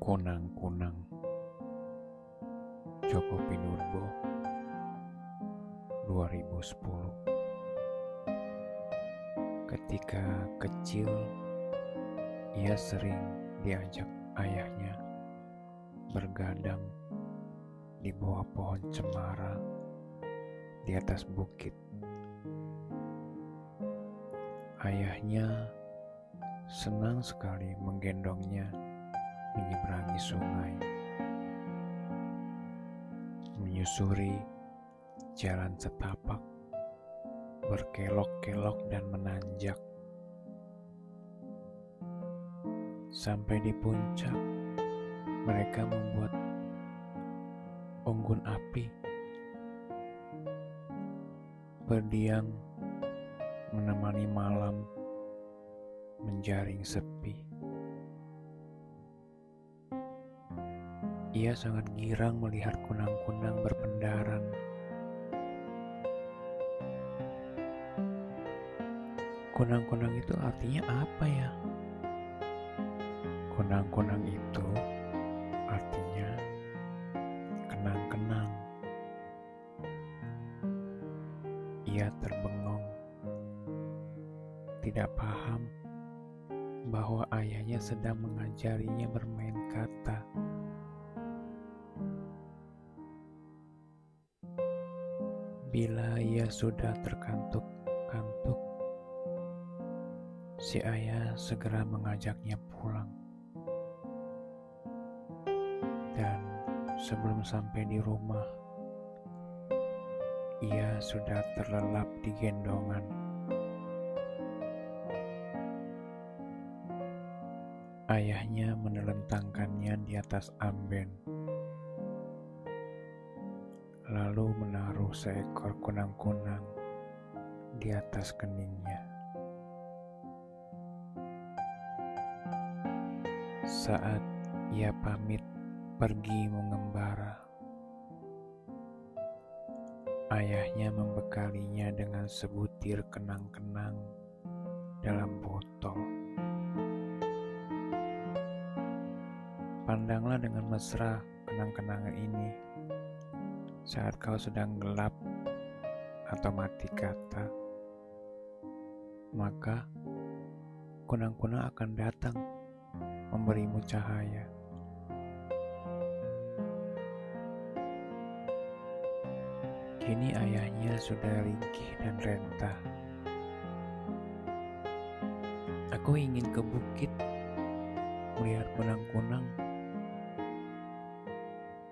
Konang-konang. Joko Pinurbo 2010 Ketika kecil ia sering diajak ayahnya bergadang di bawah pohon cemara di atas bukit. Ayahnya senang sekali menggendongnya menyeberangi sungai, menyusuri jalan setapak, berkelok-kelok dan menanjak. Sampai di puncak, mereka membuat unggun api, berdiam menemani malam menjaring sepi. Ia sangat girang melihat kunang-kunang berpendaran. Kunang-kunang itu artinya apa ya? Kunang-kunang itu artinya kenang-kenang. Ia terbengong, tidak paham bahwa ayahnya sedang mengajarinya bermain kata. Bila ia sudah terkantuk-kantuk, si ayah segera mengajaknya pulang. Dan sebelum sampai di rumah, ia sudah terlelap di gendongan. Ayahnya menelentangkannya di atas amben, lalu menaruh seekor kunang-kunang di atas keningnya. Saat ia pamit pergi mengembara, ayahnya membekalinya dengan sebutir kenang-kenang dalam botol. Pandanglah dengan mesra kenang-kenangan ini saat kau sedang gelap atau mati kata, maka kunang-kunang akan datang memberimu cahaya. Kini ayahnya sudah ringkih dan rentah. Aku ingin ke bukit melihat kunang-kunang.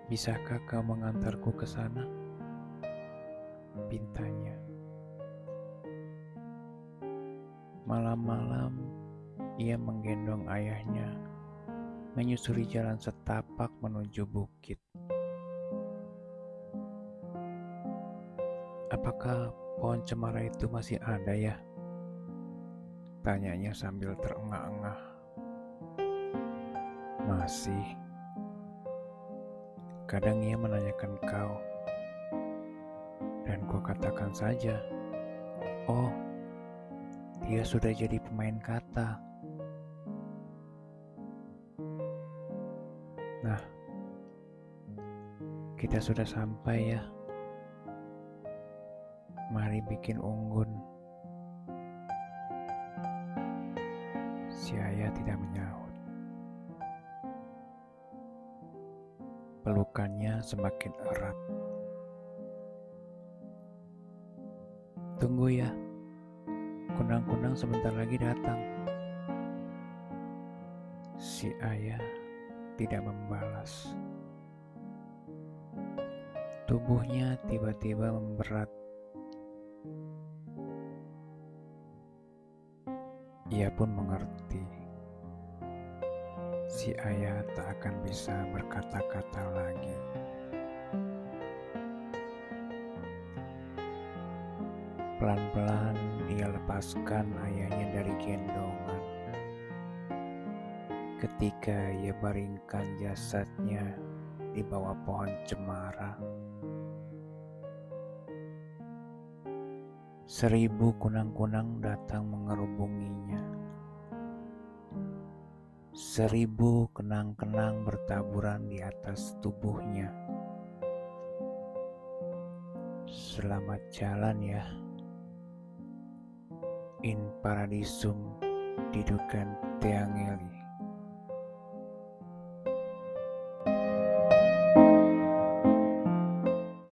Bisakah kau mengantarku ke sana? Pintanya. Malam-malam ia menggendong ayahnya menyusuri jalan setapak menuju bukit. Apakah pohon cemara itu masih ada ya? Tanyanya sambil terengah-engah. Masih. Kadang ia menanyakan kau. Dan kau katakan saja, Oh, dia sudah jadi pemain kata. Nah, kita sudah sampai ya. Mari bikin unggun. Si ayah tidak menyahut. Pelukannya semakin erat. Tunggu ya, kunang-kunang sebentar lagi datang. Si ayah tidak membalas. Tubuhnya tiba-tiba memberat Ia pun mengerti. Si ayah tak akan bisa berkata-kata lagi. Pelan-pelan ia lepaskan ayahnya dari gendongan. Ketika ia baringkan jasadnya di bawah pohon cemara. Seribu kunang-kunang datang mengerubunginya. Seribu kenang-kenang bertaburan di atas tubuhnya. Selamat jalan ya. In paradisum didukan teangeli.